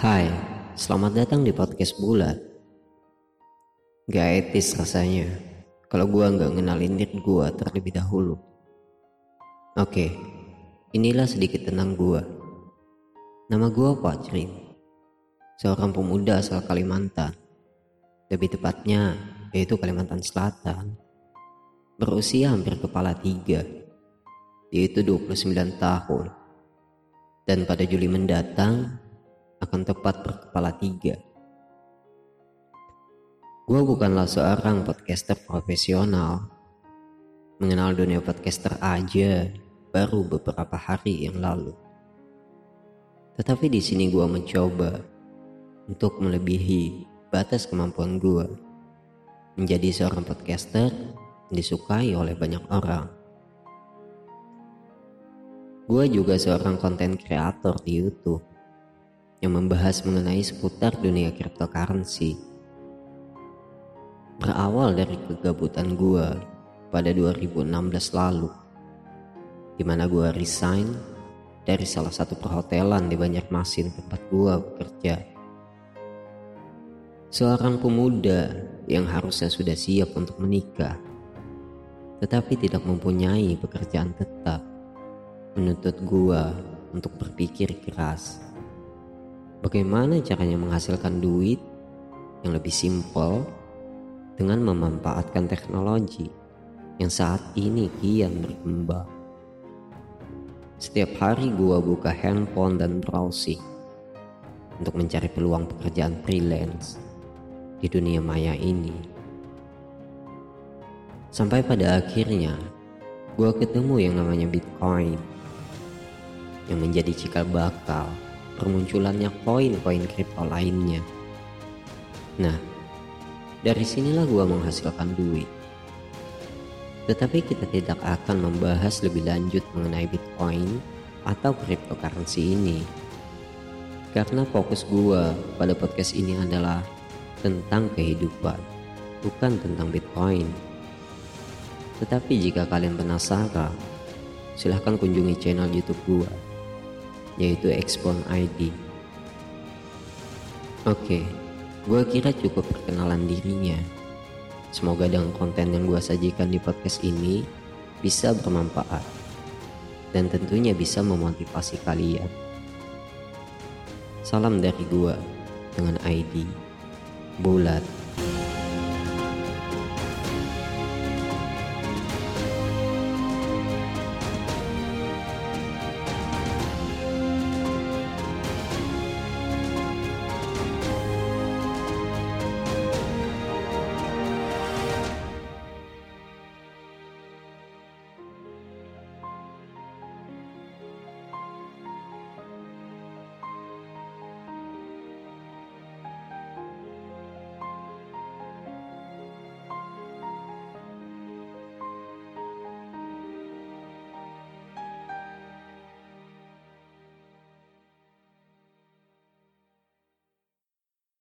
Hai, selamat datang di podcast bulat. Gak etis rasanya kalau gua nggak ngenalin diri gua terlebih dahulu. Oke, inilah sedikit tentang gua. Nama gua Pacrin, seorang pemuda asal Kalimantan. Lebih tepatnya, yaitu Kalimantan Selatan. Berusia hampir kepala tiga, yaitu 29 tahun. Dan pada Juli mendatang, akan tepat berkepala tiga. Gue bukanlah seorang podcaster profesional. Mengenal dunia podcaster aja baru beberapa hari yang lalu. Tetapi di sini gue mencoba untuk melebihi batas kemampuan gue menjadi seorang podcaster yang disukai oleh banyak orang. Gue juga seorang konten kreator di YouTube yang membahas mengenai seputar dunia cryptocurrency. Berawal dari kegabutan gua pada 2016 lalu, di mana gua resign dari salah satu perhotelan di Banjarmasin tempat gua bekerja. Seorang pemuda yang harusnya sudah siap untuk menikah, tetapi tidak mempunyai pekerjaan tetap, menuntut gua untuk berpikir keras Bagaimana caranya menghasilkan duit yang lebih simpel dengan memanfaatkan teknologi yang saat ini kian berkembang. Setiap hari gua buka handphone dan browsing untuk mencari peluang pekerjaan freelance di dunia maya ini. Sampai pada akhirnya gua ketemu yang namanya Bitcoin yang menjadi cikal bakal bermunculannya koin-koin kripto lainnya. Nah, dari sinilah gua menghasilkan duit. Tetapi kita tidak akan membahas lebih lanjut mengenai Bitcoin atau cryptocurrency ini. Karena fokus gua pada podcast ini adalah tentang kehidupan, bukan tentang Bitcoin. Tetapi jika kalian penasaran, silahkan kunjungi channel YouTube gua yaitu Expon ID. Oke, gue kira cukup perkenalan dirinya. Semoga dengan konten yang gue sajikan di podcast ini bisa bermanfaat dan tentunya bisa memotivasi kalian. Salam dari gue dengan ID Bulat